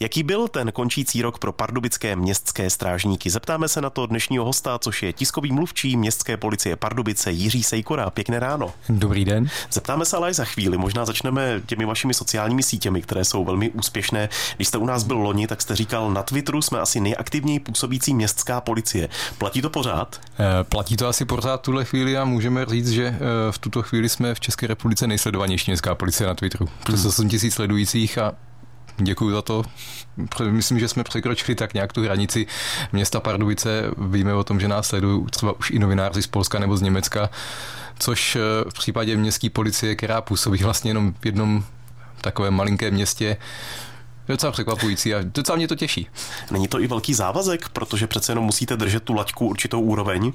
Jaký byl ten končící rok pro pardubické městské strážníky? Zeptáme se na to dnešního hosta, což je tiskový mluvčí městské policie Pardubice Jiří Sejkora. Pěkné ráno. Dobrý den. Zeptáme se ale i za chvíli. Možná začneme těmi vašimi sociálními sítěmi, které jsou velmi úspěšné. Když jste u nás byl loni, tak jste říkal, na Twitteru jsme asi nejaktivněji působící městská policie. Platí to pořád? E, platí to asi pořád tuhle chvíli a můžeme říct, že e, v tuto chvíli jsme v České republice nejsledovanější městská policie na Twitteru. Přes 8 hmm. tisíc sledujících a Děkuji za to. Myslím, že jsme překročili tak nějak tu hranici města Pardubice. Víme o tom, že nás sledují třeba už i novináři z Polska nebo z Německa, což eh, v případě městské policie, která působí vlastně jenom v jednom takovém malinkém městě, docela překvapující a docela mě to těší. Není to i velký závazek, protože přece jenom musíte držet tu laťku určitou úroveň?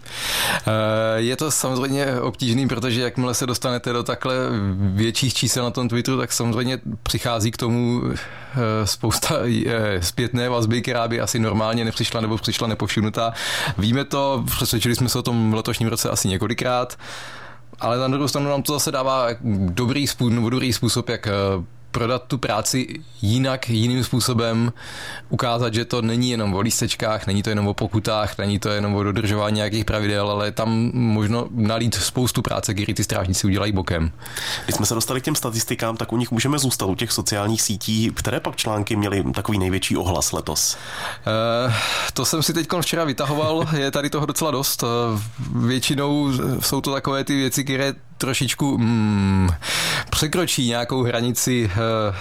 Eh, je to samozřejmě obtížný, protože jakmile se dostanete do takhle větších čísel na tom Twitteru, tak samozřejmě přichází k tomu eh, spousta eh, zpětné vazby, která by asi normálně nepřišla nebo přišla nepovšimnutá. Víme to, přesvědčili jsme se o tom v letošním roce asi několikrát, ale na druhou stranu nám to zase dává dobrý způsob, dobrý způsob jak prodat tu práci jinak, jiným způsobem, ukázat, že to není jenom o lístečkách, není to jenom o pokutách, není to jenom o dodržování nějakých pravidel, ale je tam možno nalít spoustu práce, který ty strážníci udělají bokem. Když jsme se dostali k těm statistikám, tak u nich můžeme zůstat u těch sociálních sítí. Které pak články měly takový největší ohlas letos? Uh, to jsem si teď včera vytahoval, je tady toho docela dost. Eh, většinou jsou to takové ty věci, které trošičku mm, překročí nějakou hranici uh,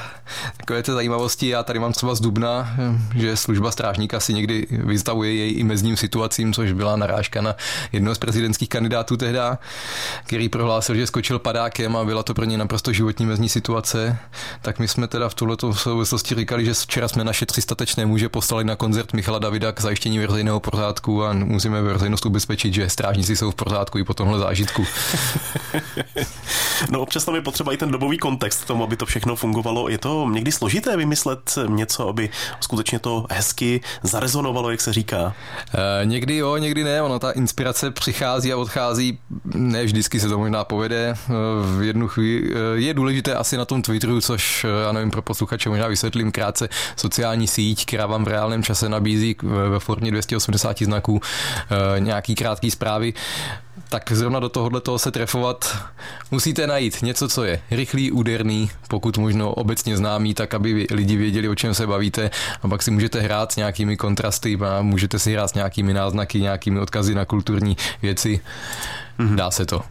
takové ty zajímavosti. Já tady mám třeba z Dubna, že služba strážníka si někdy vystavuje jej i mezním situacím, což byla narážka na jednoho z prezidentských kandidátů tehda, který prohlásil, že skočil padákem a byla to pro ně naprosto životní mezní situace. Tak my jsme teda v tuhleto souvislosti říkali, že včera jsme naše tři statečné muže poslali na koncert Michala Davida k zajištění veřejného pořádku a musíme veřejnost ubezpečit, že strážníci jsou v pořádku i po tomhle zážitku. no občas tam je potřeba i ten dobový kontext k tomu, aby to všechno fungovalo. Je to někdy složité vymyslet něco, aby skutečně to hezky zarezonovalo, jak se říká? E, někdy jo, někdy ne. Ono ta inspirace přichází a odchází. Ne vždycky se to možná povede. E, v jednu chvíli e, je důležité asi na tom Twitteru, což já nevím, pro posluchače možná vysvětlím krátce, sociální síť, která vám v reálném čase nabízí ve formě 280 znaků nějaký krátký zprávy tak zrovna do tohohle toho se trefovat musíte najít něco, co je rychlý, úderný, pokud možno obecně známý, tak aby lidi věděli, o čem se bavíte a pak si můžete hrát s nějakými kontrasty a můžete si hrát s nějakými náznaky, nějakými odkazy na kulturní věci. Mm-hmm. Dá se to.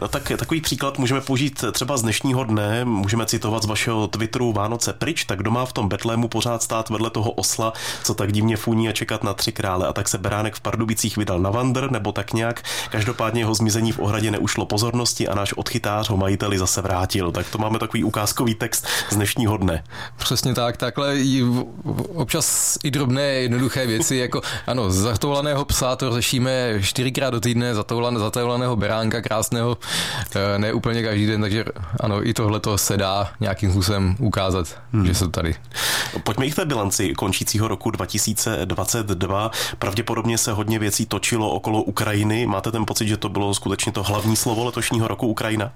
No tak takový příklad můžeme použít třeba z dnešního dne, můžeme citovat z vašeho Twitteru Vánoce pryč, tak doma v tom Betlému pořád stát vedle toho osla, co tak divně funí a čekat na tři krále a tak se Beránek v Pardubicích vydal na vandr nebo tak nějak. Každopádně jeho zmizení v ohradě neušlo pozornosti a náš odchytář ho majiteli zase vrátil. Tak to máme takový ukázkový text z dnešního dne. Přesně tak, takhle občas i drobné jednoduché věci, jako ano, zatoulaného psa to řešíme čtyřikrát do týdne, zatoulaného beránka krásného, eh, ne úplně každý den, takže ano, i tohle to se dá nějakým způsobem ukázat, hmm. že jsou tady. Pojďme i k té bilanci končícího roku 2022. Pravděpodobně se hodně věcí točilo okolo Ukrajiny. Máte ten pocit, že to bylo skutečně to hlavní slovo letošního roku Ukrajina?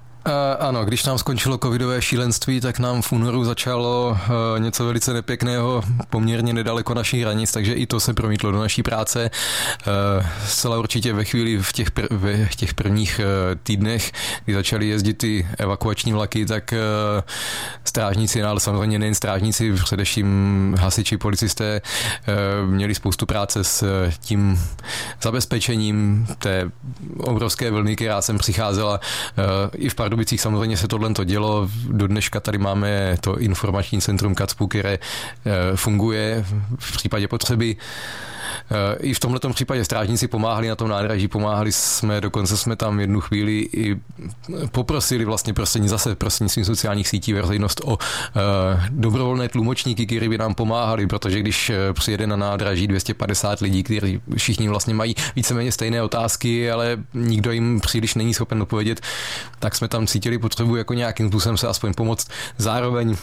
Ano, když nám skončilo covidové šílenství, tak nám v únoru začalo e, něco velice nepěkného poměrně nedaleko našich hranic, takže i to se promítlo do naší práce. E, zcela určitě ve chvíli v těch, pr- v těch prvních e, týdnech, kdy začaly jezdit ty evakuační vlaky, tak strážníci, no, ale samozřejmě nejen strážníci, především hasiči, policisté, měli spoustu práce s tím zabezpečením té obrovské vlny, která sem přicházela i v Pardubicích samozřejmě se tohle to dělo. Do dneška tady máme to informační centrum KACPu, které eh, funguje v případě potřeby. Eh, I v tomto případě strážníci pomáhali na tom nádraží, pomáhali jsme, dokonce jsme tam jednu chvíli i poprosili vlastně prostřední, zase prostřednictvím sociálních sítí veřejnost o eh, dobrovolné tlumočníky, kteří by nám pomáhali, protože když přijede na nádraží 250 lidí, kteří všichni vlastně mají víceméně stejné otázky, ale nikdo jim příliš není schopen odpovědět, tak jsme tam cítili potřebu jako nějakým způsobem se aspoň pomoct. Zároveň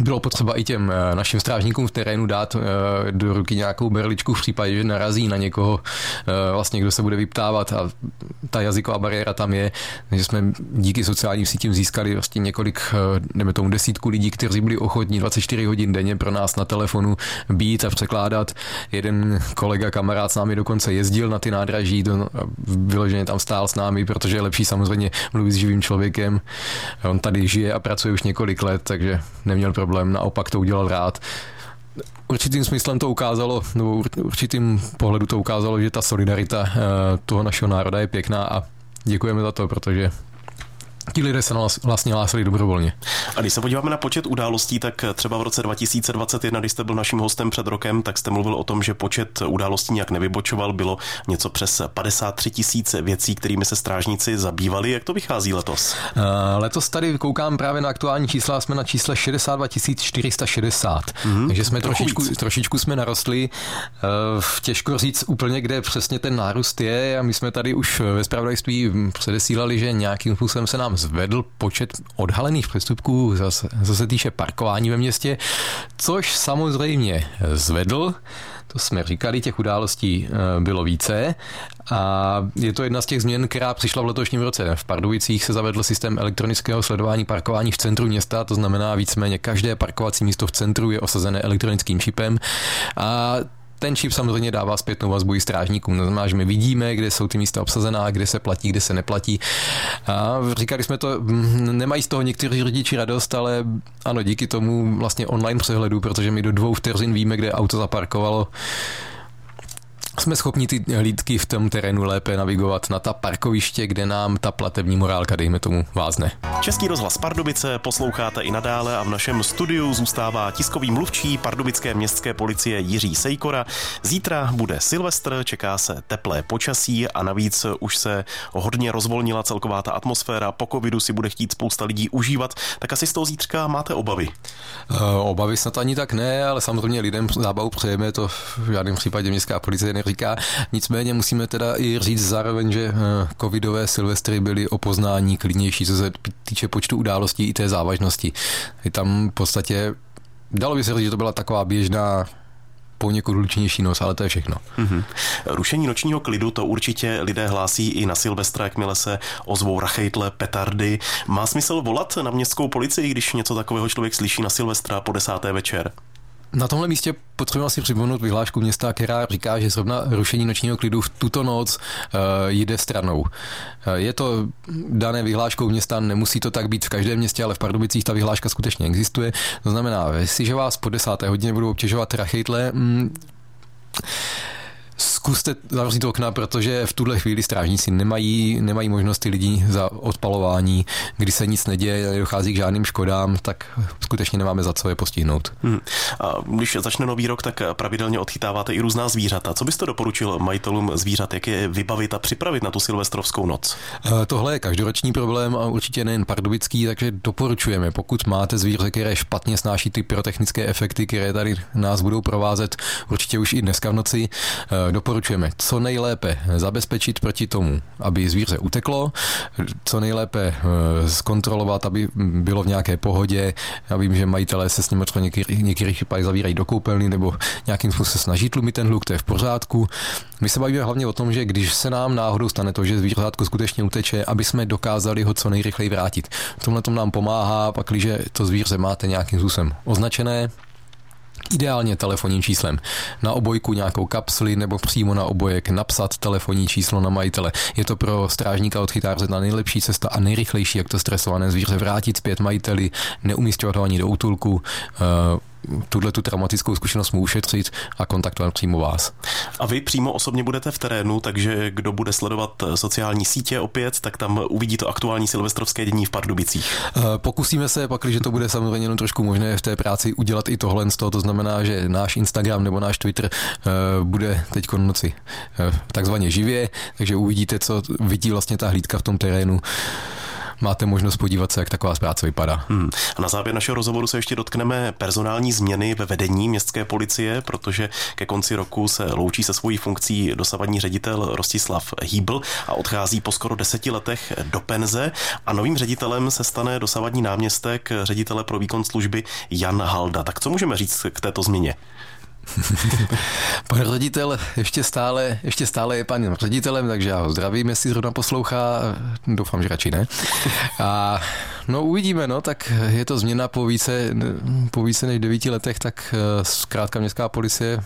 bylo potřeba i těm eh, našim strážníkům v terénu dát eh, do ruky nějakou berličku v případě, že narazí na někoho, eh, vlastně, kdo se bude vyptávat a ta jazyková bariéra tam je, že jsme díky sociálním sítím získali vlastně několik, jdeme tomu desítku lidí, kteří byli ochotní 24 hodin denně pro nás na telefonu být a překládat. Jeden kolega, kamarád s námi dokonce jezdil na ty nádraží, to vyloženě tam stál s námi, protože je lepší samozřejmě mluvit s živým člověkem. On tady žije a pracuje už několik let, takže neměl problém naopak to udělal rád. Určitým smyslem to ukázalo, nebo určitým pohledu to ukázalo, že ta solidarita eh, toho našeho národa je pěkná a děkujeme za to, protože ti lidé se vlastně hlásili dobrovolně. A když se podíváme na počet událostí, tak třeba v roce 2021, když jste byl naším hostem před rokem, tak jste mluvil o tom, že počet událostí nějak nevybočoval, bylo něco přes 53 tisíc věcí, kterými se strážníci zabývali. Jak to vychází letos? Uh, letos tady koukám právě na aktuální čísla, jsme na čísle 62 460, mm-hmm, takže jsme trošičku, trošičku jsme narostli. Uh, těžko říct úplně, kde přesně ten nárůst je a my jsme tady už ve spravodajství předesílali, že nějakým způsobem se nám zvedl počet odhalených přestupků, zase, zase týče parkování ve městě, což samozřejmě zvedl. To jsme říkali, těch událostí eh, bylo více a je to jedna z těch změn, která přišla v letošním roce. V Pardubicích se zavedl systém elektronického sledování parkování v centru města, to znamená víceméně každé parkovací místo v centru je osazené elektronickým čipem a ten čip samozřejmě dává zpětnou vazbu i strážníkům. To znamená, že my vidíme, kde jsou ty místa obsazená, kde se platí, kde se neplatí. A říkali jsme to, nemají z toho někteří rodiči radost, ale ano, díky tomu vlastně online přehledu, protože my do dvou vteřin víme, kde auto zaparkovalo, jsme schopni ty hlídky v tom terénu lépe navigovat na ta parkoviště, kde nám ta platební morálka, dejme tomu, vázne. Český rozhlas Pardubice posloucháte i nadále a v našem studiu zůstává tiskový mluvčí pardubické městské policie Jiří Sejkora. Zítra bude Silvestr, čeká se teplé počasí a navíc už se hodně rozvolnila celková ta atmosféra. Po covidu si bude chtít spousta lidí užívat, tak asi z toho zítřka máte obavy. Uh, obavy snad ani tak ne, ale samozřejmě lidem zábavu přejeme, to v žádném případě městská policie říká. Nicméně musíme teda i říct zároveň, že eh, covidové silvestry byly o poznání klidnější, co se týče počtu událostí i té závažnosti. I tam v podstatě Dalo by se říct, že to byla taková běžná poněkud hlučnější noc, ale to je všechno. Mm-hmm. Rušení nočního klidu to určitě lidé hlásí i na Silvestra, jakmile se ozvou rachejtle, petardy. Má smysl volat na městskou policii, když něco takového člověk slyší na Silvestra po desáté večer? Na tomhle místě potřebujeme si připomenout vyhlášku města, která říká, že zrovna rušení nočního klidu v tuto noc uh, jde stranou. Uh, je to dané vyhláškou města, nemusí to tak být v každém městě, ale v Pardubicích ta vyhláška skutečně existuje. To znamená, jestliže vás po desáté hodině budou obtěžovat rachejtle, mm, zkuste zavřít okna, protože v tuhle chvíli strážníci nemají, nemají možnosti lidí za odpalování, kdy se nic neděje, nedochází k žádným škodám, tak skutečně nemáme za co je postihnout. Hmm. A když začne nový rok, tak pravidelně odchytáváte i různá zvířata. Co byste doporučil majitelům zvířat, jak je vybavit a připravit na tu silvestrovskou noc? E, tohle je každoroční problém a určitě nejen pardubický, takže doporučujeme, pokud máte zvíře, které špatně snáší ty pyrotechnické efekty, které tady nás budou provázet určitě už i dneska v noci, e, doporučujeme co nejlépe zabezpečit proti tomu, aby zvíře uteklo, co nejlépe eh, zkontrolovat, aby bylo v nějaké pohodě. Já vím, že majitelé se s ním třeba některých, některých případech zavírají do koupelny nebo nějakým způsobem snaží tlumit ten hluk, to je v pořádku. My se bavíme hlavně o tom, že když se nám náhodou stane to, že zvířátko skutečně uteče, aby jsme dokázali ho co nejrychleji vrátit. V tomhle tom nám pomáhá, pak, když to zvíře máte nějakým způsobem označené, Ideálně telefonním číslem. Na obojku nějakou kapsli nebo přímo na obojek napsat telefonní číslo na majitele. Je to pro strážníka odchytáře na nejlepší cesta a nejrychlejší, jak to stresované zvíře vrátit zpět majiteli, neumístěvat ho ani do útulku, eh, tuhle tu traumatickou zkušenost mu ušetřit a kontaktovat přímo vás. A vy přímo osobně budete v terénu, takže kdo bude sledovat sociální sítě opět, tak tam uvidí to aktuální silvestrovské dění v Pardubicích. Eh, pokusíme se, pak, že to bude samozřejmě jenom trošku možné v té práci udělat i tohle z toho, to znamená, že náš Instagram nebo náš Twitter eh, bude teď noci eh, takzvaně živě, takže uvidíte, co vidí vlastně ta hlídka v tom terénu. Máte možnost podívat se, jak taková práce vypadá. Hmm. A na závěr našeho rozhovoru se ještě dotkneme personální změny ve vedení městské policie, protože ke konci roku se loučí se svojí funkcí dosavadní ředitel Rostislav Hýbl a odchází po skoro deseti letech do penze a novým ředitelem se stane dosavadní náměstek ředitele pro výkon služby Jan Halda. Tak co můžeme říct k této změně? Pan ředitel ještě stále, ještě stále je panem ředitelem, takže já ho zdravím, jestli zrovna poslouchá, doufám, že radši ne. A no uvidíme, no, tak je to změna po více, po více než devíti letech, tak eh, zkrátka městská policie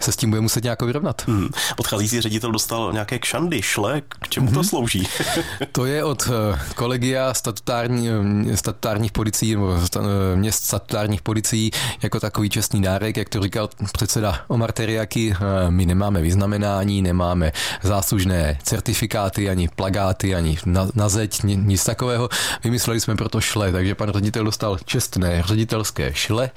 se s tím bude muset nějak vyrovnat. Hmm. Odcházící ředitel dostal nějaké kšandy, šle, k čemu hmm. to mhm. slouží? to je od eh, kolegia statutární, eh, statutárních policií, nebo eh, měst statutárních policií jako takový čestný dárek, jak to říkal předseda Omar Teriaki, my nemáme vyznamenání, nemáme záslužné certifikáty, ani plagáty, ani na, na zeď, nic takového. Vymysleli jsme proto šle, takže pan ředitel dostal čestné ředitelské šle,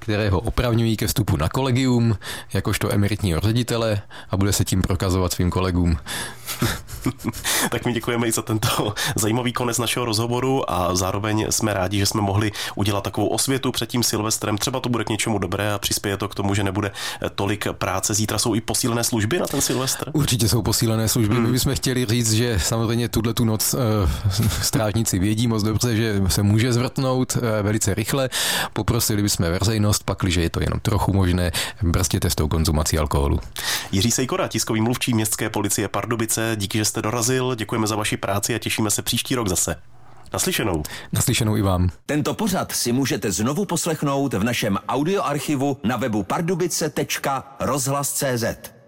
které ho opravňují ke vstupu na kolegium, jakožto emeritního ředitele a bude se tím prokazovat svým kolegům. tak my děkujeme i za tento zajímavý konec našeho rozhovoru a zároveň jsme rádi, že jsme mohli udělat takovou osvětu před tím Silvestrem. Třeba to bude k něčemu dobré a přispěje to k tomu, že nebude tolik práce. Zítra jsou i posílené služby na ten Silvestr? Určitě jsou posílené služby. Hmm. My bychom chtěli říct, že samozřejmě tuhle tu noc uh, strážníci vědí moc dobře, že se může zvrtnout uh, velice rychle. Poprosili bychom veřejnost, pakliže je to jenom trochu možné, brzděte s tou konzumací alkoholu. Jiří Sejkora, tiskový mluvčí městské policie Pardubice, díky, že jste dorazil, děkujeme za vaši práci a těšíme se příští rok zase. Naslyšenou. Naslyšenou i vám. Tento pořad si můžete znovu poslechnout v našem audioarchivu na webu pardubice.rozhlas.cz.